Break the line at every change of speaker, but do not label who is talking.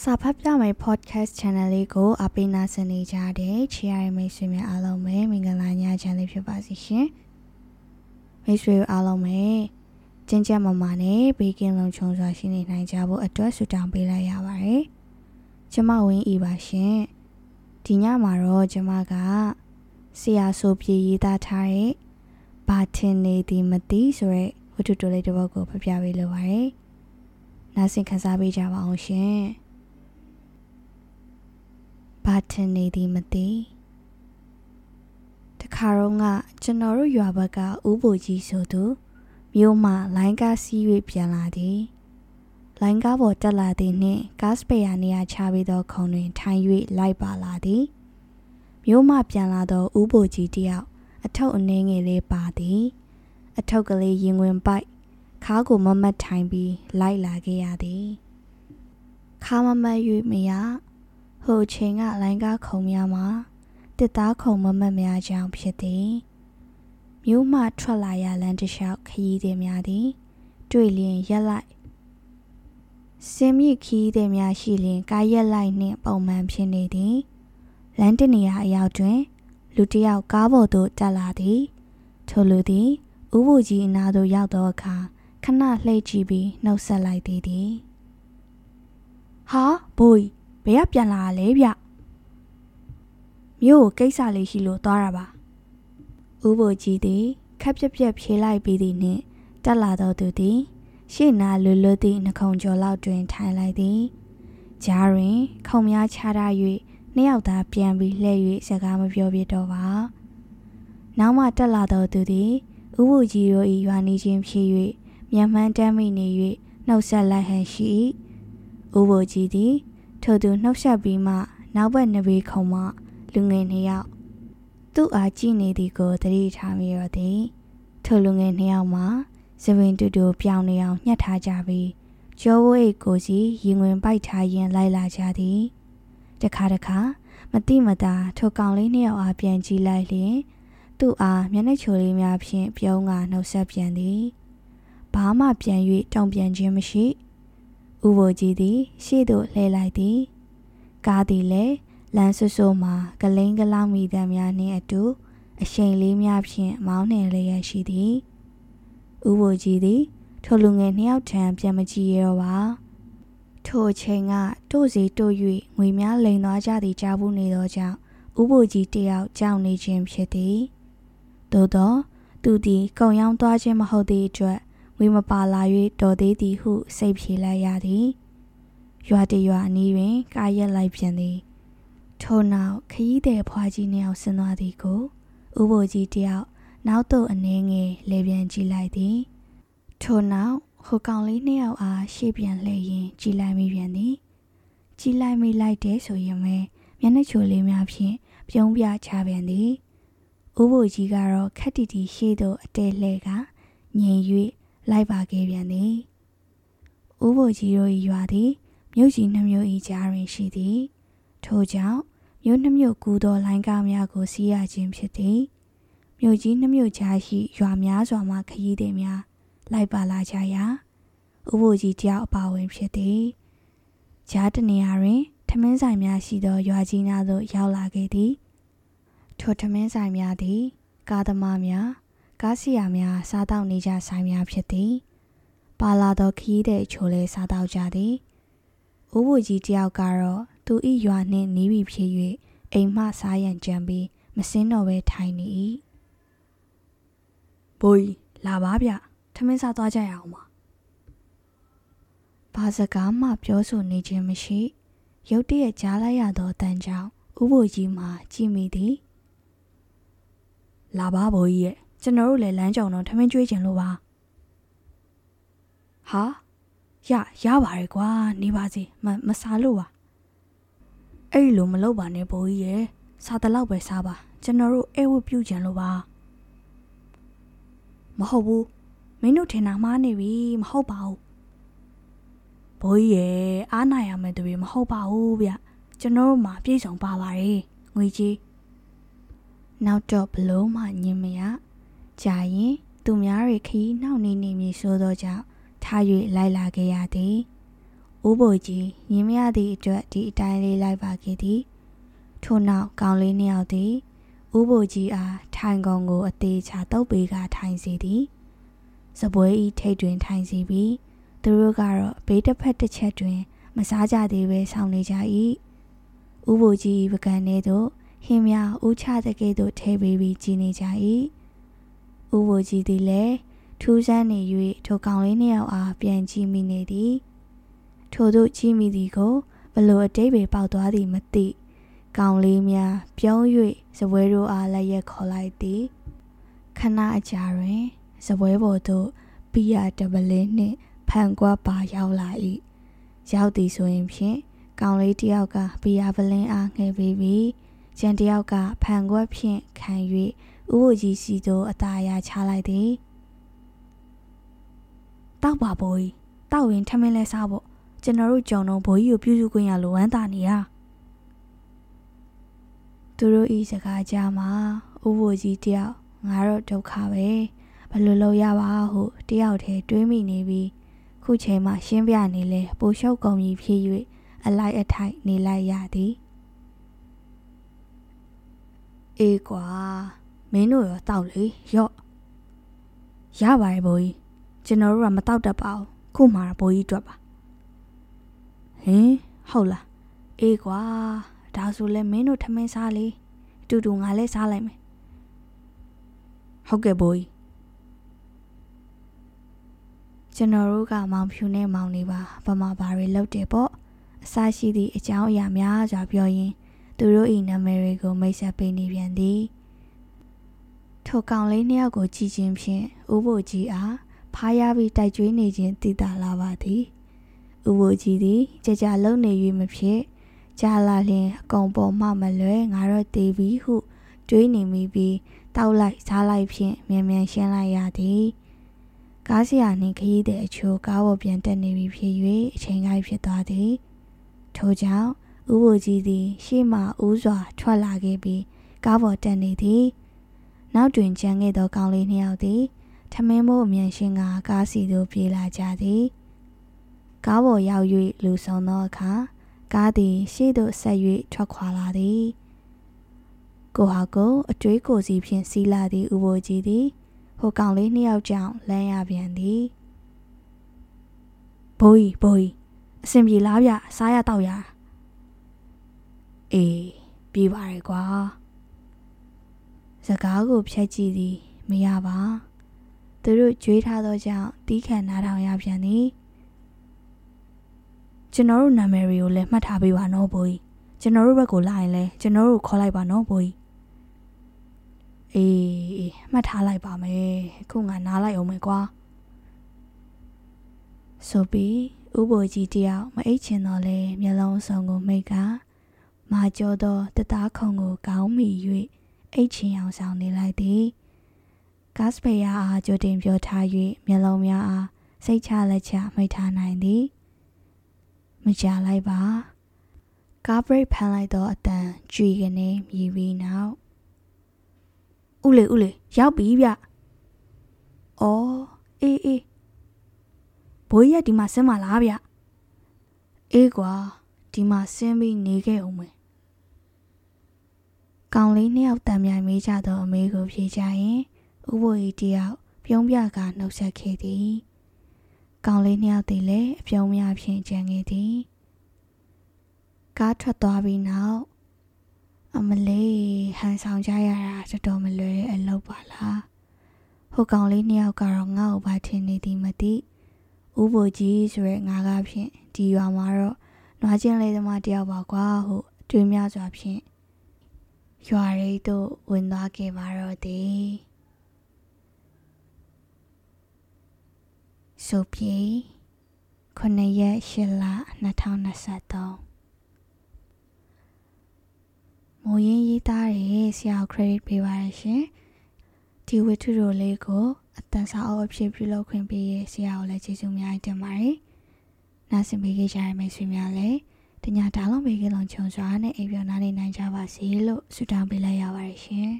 စာဖတ်ပြမယ် podcast channel လေးကိုအပိနာစနေကြတဲ့ချီရရဲ့မိတ်ဆွေများအားလုံးပဲမင်္ဂလာညချမ်းလေးဖြစ်ပါစေရှင်မိတ်ဆွေအားလုံးပဲကျင်းကျမမာနဲ့ဘေးကင်းလုံခြုံစွာရှိနေနိုင်ကြဖို့အတွက်ဆုတောင်းပေးလိုက်ရပါတယ်ကျမဝင်းဤပါရှင်ဒီညမှာတော့ကျမကဆရာဆိုပြေရေးသားထားတဲ့ဘာထင်နေသည်မသိဆိုရဲဝတ္ထုတိုလေးတစ်ပုဒ်ကိုဖပြပေးလိုပါတယ်နားဆင်ခန်းစားပေးကြပါအောင်ရှင် ဘာထင်နေသည်မသိတခါတော့ကကျွန်တော်တို့ရွာဘက်ကဥပ္ပိုလ်ကြီးဆိုသူမြို့မှလိုင်းကားစီး၍ပြန်လာသည်လိုင်းကားပေါ်တက်လာသည်နှင့်ကားစပယ်ယာနေရာချပြီးသောခုံတွင်ထိုင်၍လိုက်ပါလာသည်မြို့မှပြန်လာသောဥပ္ပိုလ်ကြီးတယောက်အထုပ်အနှင်းငယ်လေးပါသည် အထုပ်ကလေးရင်ဝင်ပိုက်ခါကိုမမတ်ထိုင်ပြီးလိုက်လာခဲ့ရသည်ခါမမတ်၍မရ ဟိုချိန်ကလိုင်းကားခုံများမှာတစ်သားခုံမမတ်များကြောင့်ဖြစ်သည်မြို့မှထွက်လာရလမ်းတစ်လျှောက်ခရီးသည်များသည်တွေ့လျင်ရက်လိုက်စင်မြင့်ခီးသည်များရှိလျင်ကားရက်လိုက်နှင့်ပုံမှန်ဖြစ်နေသည်လမ်းတနေရာအရောက်တွင် လူတစ်ယောက်ကားပေါ်သို့တက်လာသည်ထိုလူသည်ဥပုကြီးအနာသို့ရောက်သောအခါခဏလှည့်ကြည့်ပြီးနှုတ်ဆက်လိုက်သေးသည်ဟာဘိုး ဘယ်ကပြန်လာလဲဗျမြို့ကိုကိစ္စလေးရှိလို့သွားတာပါဥပုကြီးသည်ခက်ပြက်ပြက်ဖြေးလိုက်ပြီးသည်နှင့်တက်လာတော့သူသည် ရှေ့နာလွလွသည့်နှခုံကျော်လောက်တွင်ထိုင်လိုက်သည်ကြားတွင် ခုံများချထား၍နှစ်ယောက်သားပြန်ပြီးလှည့်၍စကားမပြောပြတော့ပါနောက်မှတက်လာတော့သူသည်ဥပုကြီးတို့၏ရွာနေခြင်းဖြစ်၍မြန်မှန်းတမ်းမိနေ၍နှုတ်ဆက်လိုက်ဟန်ရှိဥပုကြီးသည် ထိုသူနှုတ်ဆက်ပြီးမှနောက်ဘက်နဘေးခုံမှလူငယ်နှစ်ယောက်သူ့အားကြည့်နေသည်ကိုသတိထားမိရသည်ထိုလူငယ်နှစ်ယောက်မှာဇပင်တူတူပြောင်းနေအောင်ညှက်ထားကြပြီးကျောဝိတ်ကိုစီရင်ဝင်ပိုက်ထားရင်လိုက်လာကြသည်တခါတခါမတိမတာထိုကောင်လေးနှစ်ယောက်အားပြန်ကြည့်လိုက်လျင်သူ့အားမျက်နှာချိုလေးများဖြင့်ပြုံးကနှုတ်ဆက်ပြန်သည်ဘာမှပြန်၍တုံ့ပြန်ခြင်းမရှိ ဥဘိုကြီးသည်ရှေ့သို့လှည့်လိုက်သည်ကားသည်လည်းလမ်းဆွဆိုမှကလိန်ကလောင်မိသည်များနှင့်အတူအရှိန်လေးများဖြင့်မောင်းနှင်လျက်ရှိသည်ဥဘိုကြီးသည်ထိုလူငယ်နှစ်ယောက်ထံပြန်မကြည့်ရတော့ပါထိုအချိန်ကတို့စီတို့၍ငွေများလိန်သွားကြသည်ကြားဘူးနေသောကြောင့်ဥဘိုကြီးတယောက်ကြောက်နေခြင်းဖြစ်သည်သို့သော သူသည်ကုံရောင်းသွားခြင်းမဟုတ်သည့်အတွက် ငွေမပါလာ၍တော်သေးသည်ဟု စိတ်ဖြေလိုက်ရသည်ရွာတရွာအနီးတွင် ကာရက်လိုက်ပြန်သည်ထို့နောက်ခရီးသည်ဖွားကြီးနှစ်ယောက်ဆင်းသွားသည်ကိုဥဘိုလ်ကြီးတယောက်နောက်သို့အနှင်းငယ်လေပြန်ကြည့်လိုက်သည်ထို့နောက်ဟိုကောင်လေးနှစ်ယောက်အားရှေ့ပြန်လှည့်ရင်ကြည်လိုက်မိပြန်သည်ကြည်လိုက်မိလိုက်တဲ့ဆိုရင်ပဲမျက်နှာချိုလေးများဖြင့်ပြုံးပြချပြန်သည်ဥဘိုလ်ကြီးကတော့ခက်တီတီရှေ့သို့အတဲလှဲကငြိမ်၍ လိုက်ပါခဲ့ပြန်သည်ဥဘိုလ်ကြီးတို့၏ရွာသည်မြို့ကြီးနှမျိုး၏ကြားတွင်ရှိသည်ထို့ကြောင့်မြို့နှမျိုးကူသောလိုင်းကားများကိုစီးရခြင်းဖြစ်သည်မြို့ကြီးနှမျိုးကြားရှိရွာများစွာမှခရီးသည်များလိုက်ပါလာကြရာဥပိုလ်ကြီးတယောက်အပါဝင်ဖြစ်သည်ကြားတနေရာတွင်ထမင်းဆိုင်များရှိသောရွာကြီးများသို့ရောက်လာခဲ့သည်ထိုထမင်းဆိုင်များသည်ကားသမားများ ကားစီယာများစားတောက်နေကြဆိုင်များဖြစ်သည်ပါလာသောခရီးသည်ချိုလဲစားတောက်ကြသည်ဥပိုလ်ကြီးတယောက်ကတော့သူ၏ရွာနှင့်နီးပြီးဖြစ်၍အိမ်မှစားရန်ကြံပြီးမစင်းတော့ပဲထိုင်နေ၏ဘိုးကြီးလာပါဗျထမင်းစားသွားကြရအောင်ပါဘာစကားမှပြောဆိုနေခြင်းမရှိရုတ်တရက်ကြားလိုက်ရသောအတန်ကြောင့်ဥပိုလ်ကြီးမှကြည့်မိသည်လာပါဘိုးကြီးရဲ့ ကျွန်တော်တို့လည်းလမ်းကြောင်တော့ထမင်းကျွေးခြင်းလို့ပါဟာရရပါရဲ့ကွာနေပါစေမမစားလို့ပါအဲ့လိုမလုပ်ပါနဲ့ဘိုးကြီးရဲ့စားတလောက်ပဲစားပါကျွန်တော်တို့အဲဝတ်ပြုတ်ကြံလို့ပါမဟုတ်ဘူးမင်းတို့ထင်တာမှားနေပြီမဟုတ်ပါဘူးဘိုးကြီးရဲ့အားနာရမယ်တပည့်မဟုတ်ပါဘူးဗျကျွန်တော်တို့မှာပြည့်စုံပါပါတယ်ငွေကြီးနောက်တော့ဘလို့မှညင်မရ ကြာရင်သူများတွေခီးနှောက်နေနေမည်ဆိုသောကြောင့်ထား၍လိုက်လာခဲ့ရသည်ဥဦးဘိုကြီးညီမရသည့်အတွက်ဒီအတိုင်းလေးလိုက်ပါခဲ့သည်ထို့နောက်ကောင်လေးနှစ်ယောက်သည်ဦးဘိုကြီးအားထိုင်ကုန်ကိုအသေးချာတုပ်ပေးကထိုင်စီသည်စပွဲဤထိတ်တွင်ထိုင်စီပြီးသူတို့ကတော့ဘေးတစ်ဖက်တစ်ချက်တွင် မစားကြသေးပဲဆောင်းနေကြ၏ဥဘိုကြီးပကံထဲသို့ဟင်းများဥချတဲ့ကဲ့သို့ထဲပေးပြီးကြည်နေကြ၏ ဥဘိုကြီးသည်လည်းထူးဆန်းနေ၍ထိုကောင်လေးနှစ်ယောက်အားပြန်ကြည့်မိနေသည်ထို့သို့ကြည့်မိသည်ကိုဘလို့အတိတ်ပဲပေါက်သွားသည်မသိကောင်လေးများပြုံး၍စပွဲတို့အားလက်ရက်ခေါ်လိုက်သည်ခဏအကြာတွင်စပွဲပေါ်သို့ပီယာတပလင်းနှင့်ဖန်ကွက်ပါရောက်လာ၏ရောက်သည်ဆိုရင်ဖြင့်ကောင်လေးတယောက်ကပီယာပလင်းအားငှဲပေးပြီးကျန်တယောက်ကဖန်ကွက်ဖြင့်ခံ၍ ဥဝကြီးစီသို့အသာရချလိုက်သည်တောက်ပါဘိုးကြီးတောက်ရင်ထမင်းလဲစားဖို့ကျွန်တော်တို့ကြောင်တော့ဘိုးကြီးကိုပြုစုခွင့်ရလိုဝမ်းသာနေတာသူတို့ဤစကားကြားမှာဥဝကြီးတယောက်ငါတော့ဒုက္ခပဲဘယ်လိုလုပ်ရပါဟုတယောက်တည်းတွေးမိနေပြီးခုချိန်မှရှင်းပြနေလဲပိုလျှောက်ကုန်ကြီးဖြစ်၍အလိုက်အထိုက်နေလိုက်ရသည်အေးကွာ မင်းတို့ရောတောက်လေရော့ရပါတယ်ဘိုးကြီးကျွန်တော်တို့ကမတောက်တတ်ပါဘူးခုမှဘိုးကြီးတွက်ပါဟင်ဟုတ်လားအေးကွာဒါဆိုလဲမင်းတို့ထမင်းစားလေအတူတူငါလည်းစားလိုက်မယ်ဟုတ်ကဲ့ဘိုးကြီးကျွန်တော်တို့ကမောင်ဖြူနဲ့မောင်နေပါဗမာဘာတွေလောက်တယ်ပေါ့အစရှိသည့်အကြောင်းအရာများစွာပြောရင်းသူတို့၏နာမည်တွေကိုမိတ်ဆက်ပေးနေပြန်သည် ထိုကောင်လေးနှစ်ယောက်ကိုကြည်ချင်းဖြင့်ဥဖို့ကြီးအားဖားရပြီးတိုက်ကျွေးနေခြင်းတည်တာလာပါသည်ဥဖို့ကြီးသည်ကြကြလုံနေ၍မဖြစ်ကြာလာလျင်အကုန်ပေါ်မှမလွဲငါတော့တေးပြီဟုတွေးနေမိပြီးတောက်လိုက်စားလိုက်ဖြင့်မြန်မြန်ရှင်းလိုက်ရသည်ကားစရာနှင့်ခရီးတဲ့အချို့ကားပေါ်ပြန်တက်နေပြီဖြစ်၍အချိန်ကိုက်ဖြစ်သွားသည်ထို့ကြောင့်ဥပကြီးသည်ရှေ့မှဦးစွာထွက်လာခဲ့ပြီးကားပေါ်တက်နေသည် နောက်တွင်ကျန်ခဲ့သောကောင်လေးနှစ်ယောက်သည်ထမင်းမိုးအမြန်ရှင်ကကားစီသို့ပြေးလာကြသည်ကားပေါ်ရောက်၍လူဆောင်သောအခါကားသည်ရှေ့သို့ဆက်၍ထွက်ခွာလာသည်ကိုဟာကိုအတွေးကိုစီဖြင့်စီးလာသည့်ဥပိုလ်ကြီးသည်ဟိုကောင်လေးနှစ်ယောက်ကြောင့်လမ်းရပြန်သည်ဘိုးကြီးဘိုးကြီးအဆင်ပြေလားဗျစားရတော့ရအေးပြေးပါရကွာ စကားကိုဖြတ်ကြည့်သည်မရပါသူတို့ကြွေးထားသောကြောင့်တီးခံနားထောင်ရပြန်သည်ကျွန်တော်တို့နာမည်တွေကိုလည်းမှတ်ထားပေးပါနော်ဘိုးကြီးကျွန်တော်တို့ဘက်ကိုလာရင်လည်းကျွန်တော်တို့ခေါ်လိုက်ပါနော်ဘိုးကြီးအေးမှတ်ထားလိုက်ပါမယ်ခုငါနားလိုက်အောင်မယ်ကွာဆိုပြီးဥပိုလ်ကြီးတယောက်မအိတ်ချင်တော့လဲမျက်လုံးစုံကိုမိတ်ကမာကျော်သောတသားခုံကိုကောင်းမိ၍ အိတ်ချင်အောင်ဆောင်နေလိုက်သည်ဂတ်စပေယာအားကြိုတင်ပြောထား၍မျက်လုံးများအားစိတ်ချလက်ချမိတ်ထားနိုင်သည်မကြလိုက်ပါကားဘရိတ်ဖမ်းလိုက်တော့အတန်ကြွေကနေမြည်ပြီးနောက်ဥလေဥလေရောက်ပြီဗျ။အော်အေးအေးဘိုးရက်ဒီမှာဆင်းမလားဗျ။အေးကွာဒီမှာဆင်းပြီးနေခဲ့အောင်မယ်။ ကောင်လေးနှစ်ယောက်တံမြိုင်မေးကြတော့အမေကိုဖြေကြရင်ဥပိုလ်ကြီးတယောက်ပြုံးပြကနှုတ်ဆက်ခဲ့သည်။ကောင်လေးနှစ်ယောက်တည်းလည်းအပြုံးများဖြင့်ကြံခဲ့သည်။ကားထွက်သွားပြီးနောက်အမလေးဟန်ဆောင်ကြရတာတော်တော်မလွယ်တဲ့အလုပ်ပါလားဟိုကောင်လေးနှစ်ယောက်ကတော့ငါ့ကိုဘာထင်နေသည်မသိဥပ္ပိုလ်ကြီးဆိုရဲငါကဖြင့်ဒီရွာမှာတော့နွားချင်းလေးသမားတယောက်ပါကွာဟုတွေးများစွာဖြင့် ရွာရိပ်သို့ဝင်သွားခဲ့ပါတော့သည်ဆိုပြီး9ရက်8လ2023မိုးရင်းရေးသားတဲ့ဆရာ credit ပေးပါရရှင်ဒီဝတ္ထုတို့လေးကိုအတန်စာအုပ်အဖြစ်ပြုလုပ်ခွင့်ပေးရဆရာကိုလည်းကျေးဇူးများတင်ပါတယ်နားဆင်ပေးကြရမယ့်ဆွေများလည်း တညာတားလုံးပေးကလုံးချုံစွာနဲ့အိပ်ပျော်နားနေနိုင်ကြပါစေလို့ဆုတောင်းပေးလိုက်ရပါတယ်ရှင်